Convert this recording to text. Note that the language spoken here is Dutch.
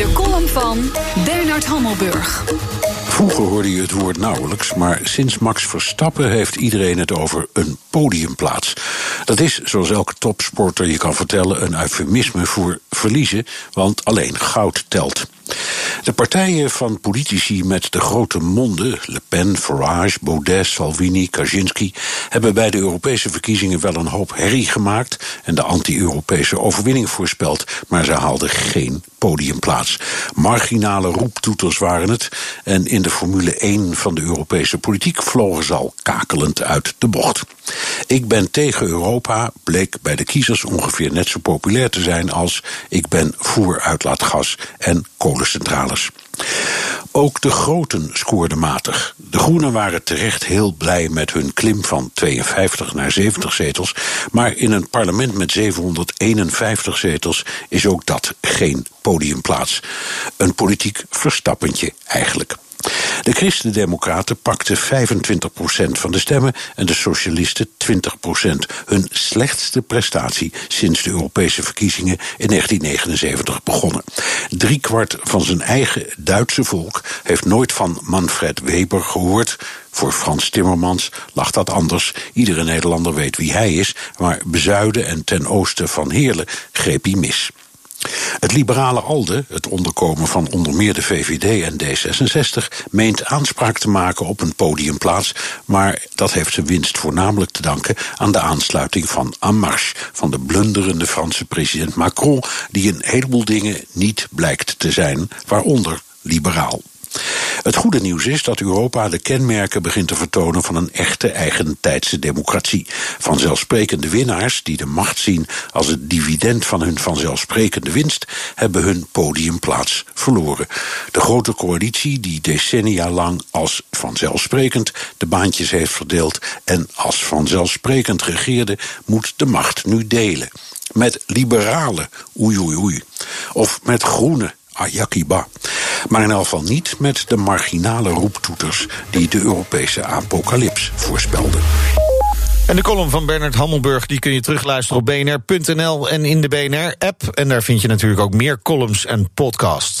De column van Bernard Hammelburg. Vroeger hoorde je het woord nauwelijks, maar sinds Max Verstappen heeft iedereen het over een podiumplaats. Dat is, zoals elke topsporter je kan vertellen, een eufemisme voor verliezen, want alleen goud telt. De partijen van politici met de grote monden, Le Pen, Farage, Baudet, Salvini, Kaczynski, hebben bij de Europese verkiezingen wel een hoop herrie gemaakt en de anti-Europese overwinning voorspeld, maar ze haalden geen podiumplaats. Marginale roeptoeters waren het en in de Formule 1 van de Europese politiek vlogen ze al kakelend uit de bocht. Ik ben tegen Europa bleek bij de kiezers ongeveer net zo populair te zijn als ik ben voor uitlaatgas en kolencentrales. Ook de groten scoorden matig. De Groenen waren terecht heel blij met hun klim van 52 naar 70 zetels. Maar in een parlement met 751 zetels is ook dat geen podiumplaats. Een politiek verstappentje eigenlijk. De Christen-Democraten pakten 25% van de stemmen en de Socialisten 20%. Hun slechtste prestatie sinds de Europese verkiezingen in 1979 begonnen. Driekwart van zijn eigen Duitse volk heeft nooit van Manfred Weber gehoord. Voor Frans Timmermans lag dat anders. Iedere Nederlander weet wie hij is, maar bezuiden en ten oosten van Heerlen greep hij mis. Het liberale ALDE, het onderkomen van onder meer de VVD en D66, meent aanspraak te maken op een podiumplaats, maar dat heeft zijn winst voornamelijk te danken aan de aansluiting van En Marche, van de blunderende Franse president Macron, die een heleboel dingen niet blijkt te zijn, waaronder liberaal. Het goede nieuws is dat Europa de kenmerken begint te vertonen van een echte eigentijdse democratie. Vanzelfsprekende winnaars, die de macht zien als het dividend van hun vanzelfsprekende winst, hebben hun podiumplaats verloren. De grote coalitie, die decennia lang als vanzelfsprekend de baantjes heeft verdeeld en als vanzelfsprekend regeerde, moet de macht nu delen. Met liberalen, oei oei oei. Of met groene, Ayakiba. Maar in elk geval niet met de marginale roeptoeters die de Europese apocalyps voorspelden. En de column van Bernard Hammelburg die kun je terugluisteren op bnr.nl en in de BNR-app. En daar vind je natuurlijk ook meer columns en podcasts.